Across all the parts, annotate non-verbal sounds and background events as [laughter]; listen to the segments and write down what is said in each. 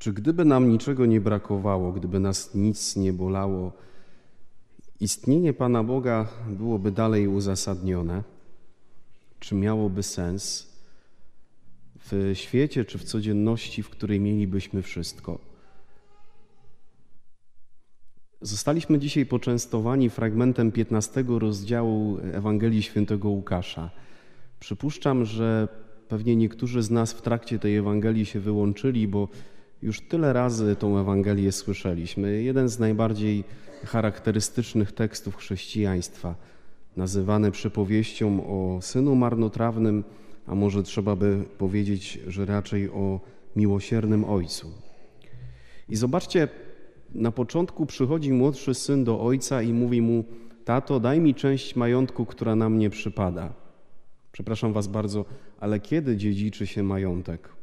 Czy gdyby nam niczego nie brakowało, gdyby nas nic nie bolało, istnienie Pana Boga byłoby dalej uzasadnione? Czy miałoby sens w świecie czy w codzienności, w której mielibyśmy wszystko? Zostaliśmy dzisiaj poczęstowani fragmentem 15 rozdziału Ewangelii Świętego Łukasza. Przypuszczam, że pewnie niektórzy z nas w trakcie tej Ewangelii się wyłączyli, bo już tyle razy tą Ewangelię słyszeliśmy. Jeden z najbardziej charakterystycznych tekstów chrześcijaństwa, nazywany przypowieścią o synu marnotrawnym, a może trzeba by powiedzieć, że raczej o miłosiernym ojcu. I zobaczcie, na początku przychodzi młodszy syn do ojca i mówi mu: Tato, daj mi część majątku, która na mnie przypada. Przepraszam was bardzo, ale kiedy dziedziczy się majątek?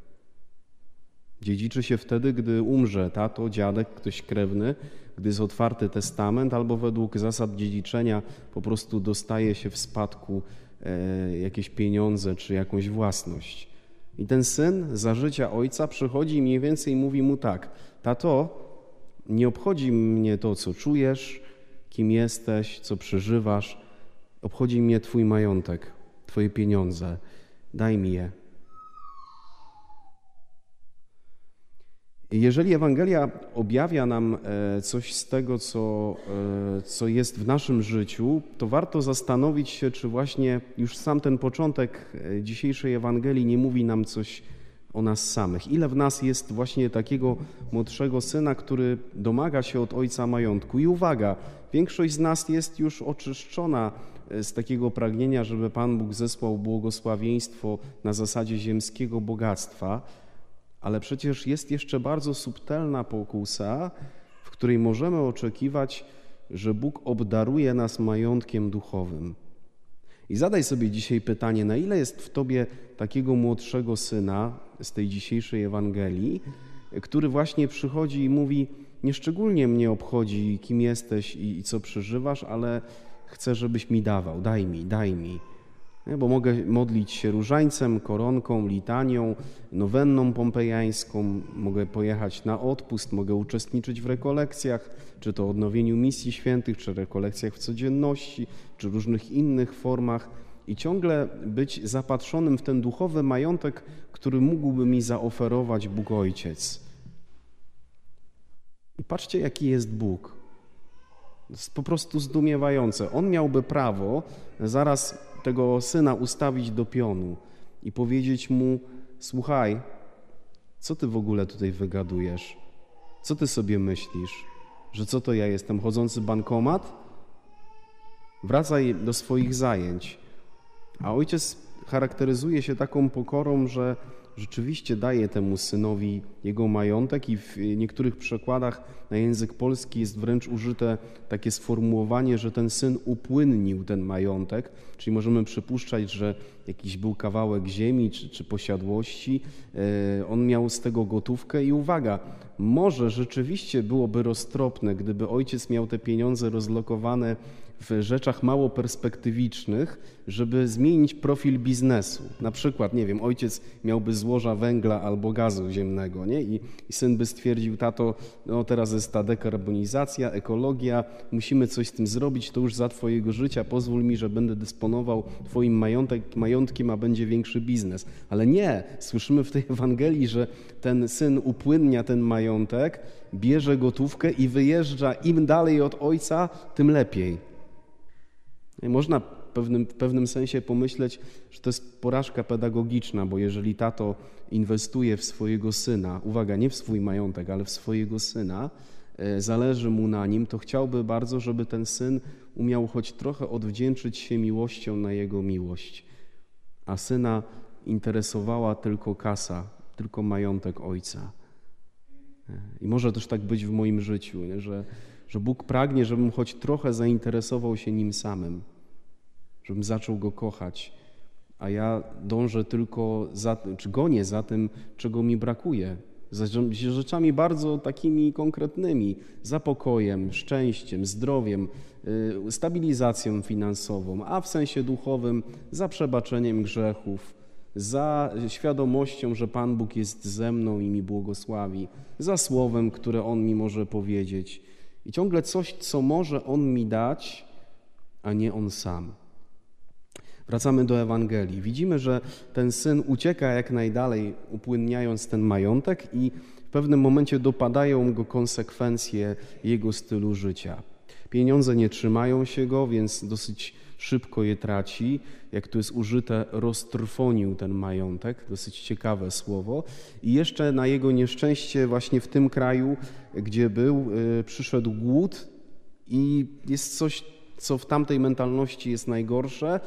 Dziedziczy się wtedy, gdy umrze tato, dziadek, ktoś krewny, gdy jest otwarty testament, albo według zasad dziedziczenia po prostu dostaje się w spadku e, jakieś pieniądze czy jakąś własność. I ten syn za życia ojca przychodzi i mniej więcej mówi mu tak: Tato, nie obchodzi mnie to, co czujesz, kim jesteś, co przeżywasz, obchodzi mnie Twój majątek, Twoje pieniądze. Daj mi je. Jeżeli Ewangelia objawia nam e, coś z tego, co, e, co jest w naszym życiu, to warto zastanowić się, czy właśnie już sam ten początek e, dzisiejszej Ewangelii nie mówi nam coś o nas samych. Ile w nas jest właśnie takiego młodszego syna, który domaga się od ojca majątku. I uwaga, większość z nas jest już oczyszczona z takiego pragnienia, żeby Pan Bóg zesłał błogosławieństwo na zasadzie ziemskiego bogactwa ale przecież jest jeszcze bardzo subtelna pokusa, w której możemy oczekiwać, że Bóg obdaruje nas majątkiem duchowym. I zadaj sobie dzisiaj pytanie, na ile jest w tobie takiego młodszego syna z tej dzisiejszej Ewangelii, który właśnie przychodzi i mówi: Nieszczególnie mnie obchodzi, kim jesteś i, i co przeżywasz, ale chcę, żebyś mi dawał, daj mi, daj mi bo mogę modlić się różańcem, koronką, litanią, nowenną pompejańską, mogę pojechać na odpust, mogę uczestniczyć w rekolekcjach, czy to odnowieniu misji świętych, czy rekolekcjach w codzienności, czy różnych innych formach i ciągle być zapatrzonym w ten duchowy majątek, który mógłby mi zaoferować Bóg Ojciec. I patrzcie, jaki jest Bóg. To jest po prostu zdumiewające. On miałby prawo zaraz tego syna ustawić do pionu i powiedzieć mu: Słuchaj, co ty w ogóle tutaj wygadujesz? Co ty sobie myślisz? Że co to ja jestem, chodzący bankomat? Wracaj do swoich zajęć. A ojciec charakteryzuje się taką pokorą, że rzeczywiście daje temu synowi jego majątek i w niektórych przekładach na język polski jest wręcz użyte takie sformułowanie, że ten syn upłynnił ten majątek, czyli możemy przypuszczać, że jakiś był kawałek ziemi czy, czy posiadłości, e, on miał z tego gotówkę i uwaga, może rzeczywiście byłoby roztropne, gdyby ojciec miał te pieniądze rozlokowane w rzeczach mało perspektywicznych, żeby zmienić profil biznesu. Na przykład, nie wiem, ojciec miałby złoża węgla albo gazu ziemnego, nie? I, i syn by stwierdził, tato, no teraz jest ta dekarbonizacja, ekologia, musimy coś z tym zrobić, to już za twojego życia, pozwól mi, że będę dysponował twoim majątek, majątkiem, a będzie większy biznes. Ale nie, słyszymy w tej Ewangelii, że ten syn upłynnia ten majątek, bierze gotówkę i wyjeżdża im dalej od ojca, tym lepiej. Można pewnym, w pewnym sensie pomyśleć, że to jest porażka pedagogiczna, bo jeżeli tato inwestuje w swojego syna, uwaga, nie w swój majątek, ale w swojego syna, e, zależy mu na nim, to chciałby bardzo, żeby ten syn umiał choć trochę odwdzięczyć się miłością na jego miłość. A syna interesowała tylko kasa, tylko majątek ojca. E, I może też tak być w moim życiu, nie? że że Bóg pragnie, żebym choć trochę zainteresował się Nim samym, żebym zaczął Go kochać, a ja dążę tylko za, czy gonię za tym, czego mi brakuje, za rzeczami bardzo takimi konkretnymi, za pokojem, szczęściem, zdrowiem, y, stabilizacją finansową, a w sensie duchowym za przebaczeniem grzechów, za świadomością, że Pan Bóg jest ze mną i mi błogosławi, za słowem, które On mi może powiedzieć. I ciągle coś, co może On mi dać, a nie On sam. Wracamy do Ewangelii. Widzimy, że ten syn ucieka jak najdalej, upłynniając ten majątek, i w pewnym momencie dopadają go konsekwencje jego stylu życia. Pieniądze nie trzymają się go, więc dosyć szybko je traci. Jak tu jest użyte, roztrwonił ten majątek, dosyć ciekawe słowo. I jeszcze na jego nieszczęście, właśnie w tym kraju, gdzie był, y, przyszedł głód, i jest coś, co w tamtej mentalności jest najgorsze.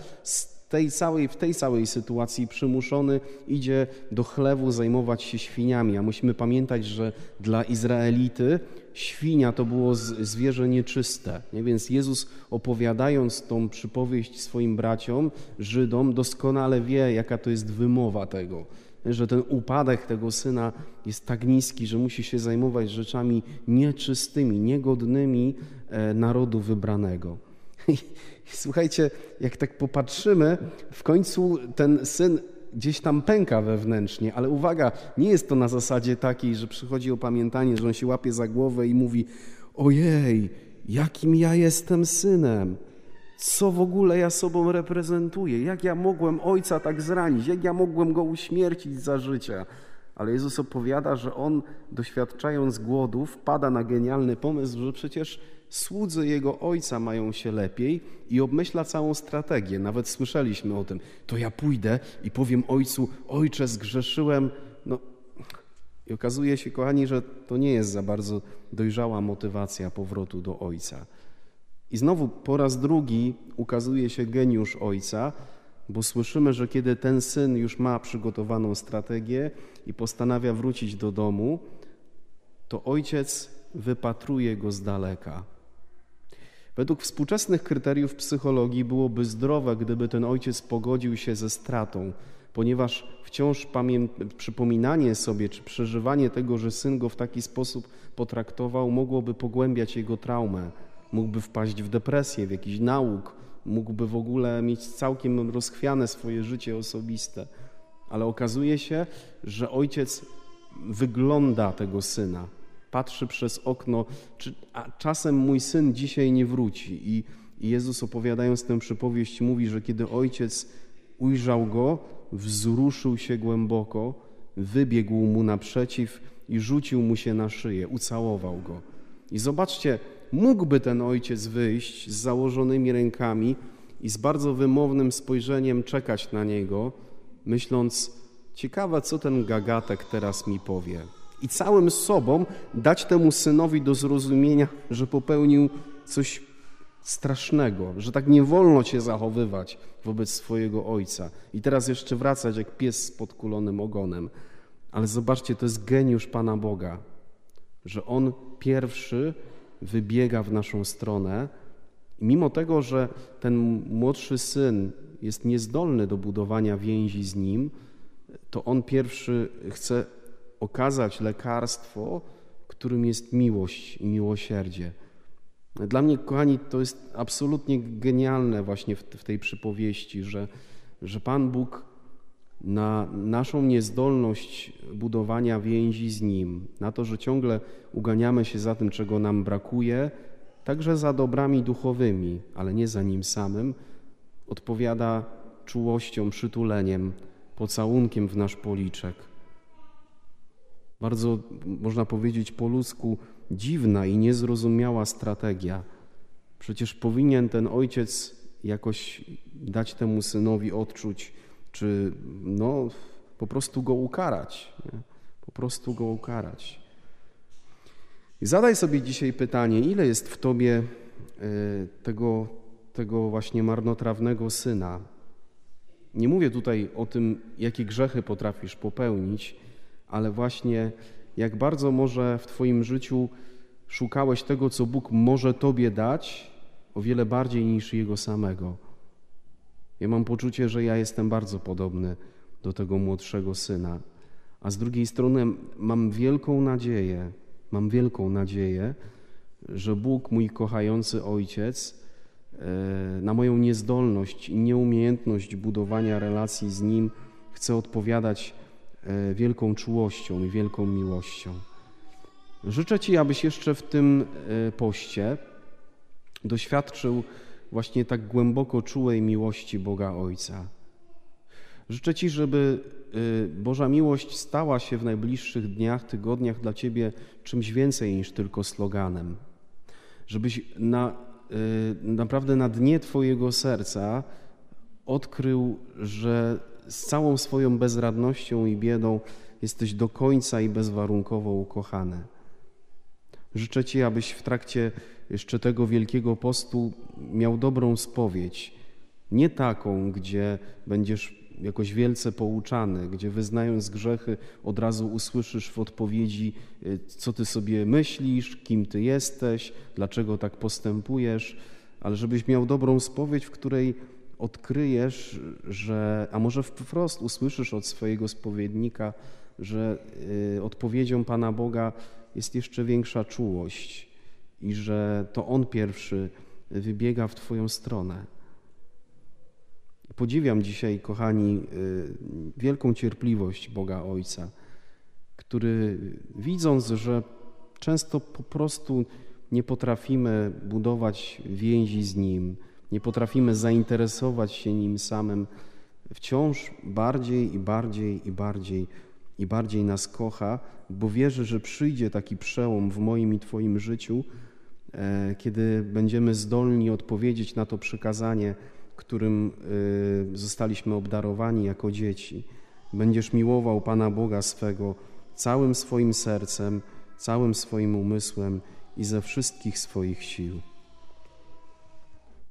Tej całej, w tej całej sytuacji przymuszony idzie do chlewu zajmować się świniami, a musimy pamiętać, że dla Izraelity świnia to było zwierzę nieczyste. Nie? Więc Jezus opowiadając tą przypowieść swoim braciom, Żydom, doskonale wie, jaka to jest wymowa tego. Że ten upadek tego syna jest tak niski, że musi się zajmować rzeczami nieczystymi, niegodnymi e, narodu wybranego. [laughs] Słuchajcie, jak tak popatrzymy, w końcu ten syn gdzieś tam pęka wewnętrznie, ale uwaga, nie jest to na zasadzie takiej, że przychodzi opamiętanie, że on się łapie za głowę i mówi: Ojej, jakim ja jestem synem, co w ogóle ja sobą reprezentuję, jak ja mogłem ojca tak zranić, jak ja mogłem go uśmiercić za życia. Ale Jezus opowiada, że on, doświadczając głodu, wpada na genialny pomysł, że przecież słudzy jego ojca mają się lepiej i obmyśla całą strategię. Nawet słyszeliśmy o tym. To ja pójdę i powiem ojcu: Ojcze, zgrzeszyłem. No, I okazuje się, kochani, że to nie jest za bardzo dojrzała motywacja powrotu do ojca. I znowu po raz drugi ukazuje się geniusz ojca, bo słyszymy, że kiedy ten syn już ma przygotowaną strategię i postanawia wrócić do domu, to ojciec wypatruje go z daleka. Według współczesnych kryteriów psychologii byłoby zdrowe, gdyby ten ojciec pogodził się ze stratą, ponieważ wciąż przypominanie sobie czy przeżywanie tego, że syn go w taki sposób potraktował, mogłoby pogłębiać jego traumę. Mógłby wpaść w depresję, w jakiś nauk, mógłby w ogóle mieć całkiem rozchwiane swoje życie osobiste. Ale okazuje się, że ojciec wygląda tego syna, patrzy przez okno, czy, a czasem mój syn dzisiaj nie wróci. I, I Jezus opowiadając tę przypowieść mówi, że kiedy ojciec ujrzał go, wzruszył się głęboko, wybiegł mu naprzeciw i rzucił mu się na szyję, ucałował go. I zobaczcie, mógłby ten ojciec wyjść z założonymi rękami i z bardzo wymownym spojrzeniem czekać na niego, myśląc, ciekawe, co ten gagatek teraz mi powie i całym sobą dać temu synowi do zrozumienia, że popełnił coś strasznego, że tak nie wolno cię zachowywać wobec swojego ojca. I teraz jeszcze wracać jak pies z podkulonym ogonem. Ale zobaczcie, to jest geniusz Pana Boga, że On pierwszy wybiega w naszą stronę. I mimo tego, że ten młodszy syn jest niezdolny do budowania więzi z nim, to on pierwszy chce okazać lekarstwo, którym jest miłość i miłosierdzie. Dla mnie, kochani, to jest absolutnie genialne właśnie w, w tej przypowieści, że, że Pan Bóg na naszą niezdolność budowania więzi z Nim, na to, że ciągle uganiamy się za tym, czego nam brakuje, także za dobrami duchowymi, ale nie za Nim samym, odpowiada czułością, przytuleniem, pocałunkiem w nasz policzek bardzo, można powiedzieć po ludzku, dziwna i niezrozumiała strategia. Przecież powinien ten ojciec jakoś dać temu synowi odczuć, czy no, po prostu go ukarać. Nie? Po prostu go ukarać. I zadaj sobie dzisiaj pytanie, ile jest w tobie e, tego, tego właśnie marnotrawnego syna? Nie mówię tutaj o tym, jakie grzechy potrafisz popełnić, ale właśnie jak bardzo może w Twoim życiu szukałeś tego, co Bóg może Tobie dać, o wiele bardziej niż Jego samego. Ja mam poczucie, że ja jestem bardzo podobny do tego młodszego syna, a z drugiej strony mam wielką nadzieję, mam wielką nadzieję, że Bóg, mój kochający Ojciec, e, na moją niezdolność i nieumiejętność budowania relacji z Nim chce odpowiadać wielką czułością i wielką miłością. Życzę Ci, abyś jeszcze w tym e, poście doświadczył właśnie tak głęboko czułej miłości Boga Ojca. Życzę Ci, żeby y, Boża miłość stała się w najbliższych dniach, tygodniach dla Ciebie czymś więcej niż tylko sloganem. Żebyś na, naprawdę na dnie Twojego serca odkrył, że z całą swoją bezradnością i biedą jesteś do końca i bezwarunkowo ukochany. Życzę Ci, abyś w trakcie jeszcze tego wielkiego postu miał dobrą spowiedź. Nie taką, gdzie będziesz jakoś wielce pouczany, gdzie wyznając grzechy od razu usłyszysz w odpowiedzi, y, co ty sobie myślisz, kim ty jesteś, dlaczego tak postępujesz, ale żebyś miał dobrą spowiedź, w której odkryjesz, że, a może wprost usłyszysz od swojego spowiednika, że y, odpowiedzią Pana Boga jest jeszcze większa czułość i że to On pierwszy wybiega w Twoją stronę. Podziwiam dzisiaj, kochani, y, wielką cierpliwość Boga Ojca, który widząc, że często po prostu nie potrafimy budować więzi z Nim, nie potrafimy zainteresować się Nim samym, wciąż bardziej i bardziej i bardziej i bardziej nas kocha, bo wierzy, że przyjdzie taki przełom w moim i Twoim życiu, e, kiedy będziemy zdolni odpowiedzieć na to przykazanie, którym y, zostaliśmy obdarowani jako dzieci. Będziesz miłował Pana Boga swego całym swoim sercem, całym swoim umysłem i ze wszystkich swoich sił.